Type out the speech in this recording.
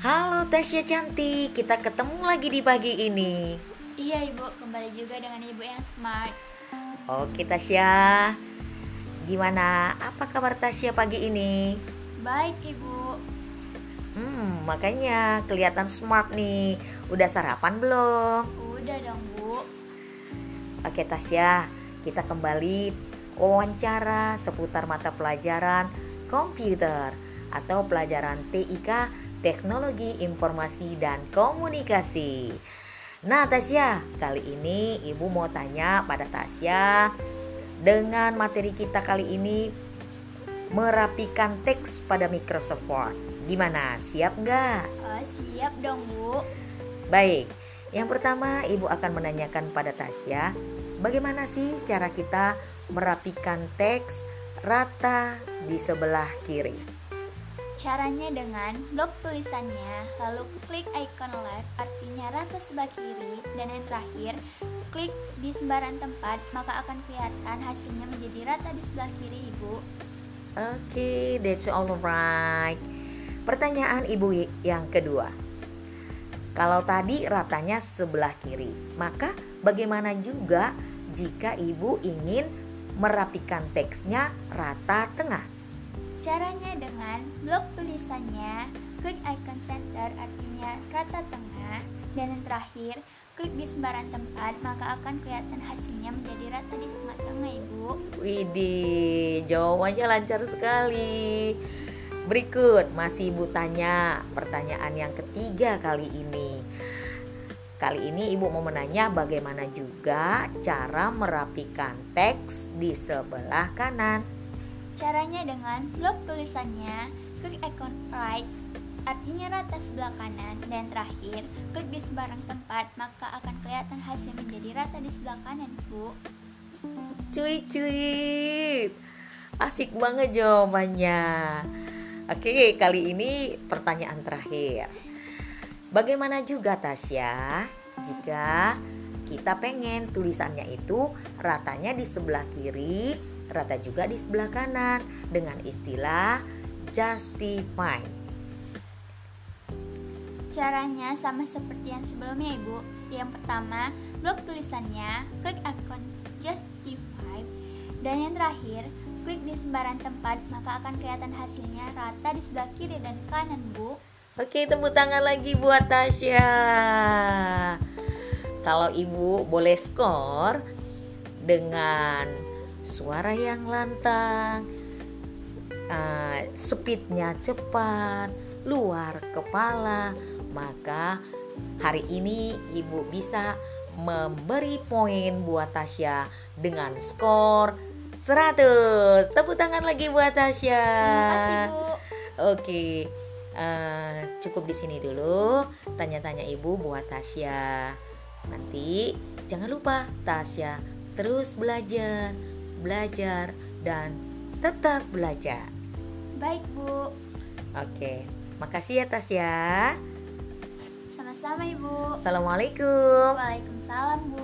Tasya cantik, kita ketemu lagi di pagi ini. Iya ibu, kembali juga dengan ibu yang smart. Oke Tasya, gimana? Apa kabar Tasya pagi ini? Baik ibu. Hmm, makanya kelihatan smart nih. Udah sarapan belum? Udah dong bu. Oke Tasya, kita kembali wawancara seputar mata pelajaran komputer atau pelajaran TIK Teknologi Informasi dan Komunikasi. Nah, Tasya, kali ini Ibu mau tanya pada Tasya dengan materi kita kali ini merapikan teks pada Microsoft Word. Gimana? Siap nggak? Oh, siap dong bu. Baik, yang pertama Ibu akan menanyakan pada Tasya, bagaimana sih cara kita merapikan teks rata di sebelah kiri? Caranya dengan blok tulisannya, lalu klik icon left artinya rata sebelah kiri, dan yang terakhir klik di sembarang tempat maka akan kelihatan hasilnya menjadi rata di sebelah kiri ibu. Oke, okay, that's alright. Pertanyaan ibu yang kedua. Kalau tadi ratanya sebelah kiri, maka bagaimana juga jika ibu ingin merapikan teksnya rata tengah? Caranya dengan blok tulisannya, klik icon center artinya rata tengah, dan yang terakhir klik di sembarang tempat maka akan kelihatan hasilnya menjadi rata di tengah-tengah ibu. Widih, jawabannya lancar sekali. Berikut masih ibu tanya pertanyaan yang ketiga kali ini. Kali ini ibu mau menanya bagaimana juga cara merapikan teks di sebelah kanan. Caranya dengan blok tulisannya, klik icon right, artinya rata sebelah kanan, dan terakhir klik di sembarang tempat, maka akan kelihatan hasil menjadi rata di sebelah kanan, Bu. Cuy cuy, asik banget jawabannya. Oke, kali ini pertanyaan terakhir. Bagaimana juga Tasya jika kita pengen tulisannya itu ratanya di sebelah kiri, rata juga di sebelah kanan dengan istilah justify. Caranya sama seperti yang sebelumnya Ibu. Yang pertama, blok tulisannya, klik ikon justify, dan yang terakhir, klik di sembarang tempat maka akan kelihatan hasilnya rata di sebelah kiri dan kanan Bu. Oke, tepuk tangan lagi buat Tasya. Kalau ibu boleh skor dengan suara yang lantang, uh, speednya cepat, luar kepala, maka hari ini ibu bisa memberi poin buat Tasya dengan skor 100. Tepuk tangan lagi buat Tasya. Terima kasih, Bu. Oke. Uh, cukup di sini dulu tanya-tanya ibu buat Tasya. Nanti jangan lupa Tasya terus belajar, belajar dan tetap belajar. Baik, Bu. Oke, makasih ya Tasya. Sama-sama, Ibu. Assalamualaikum. Waalaikumsalam, Bu.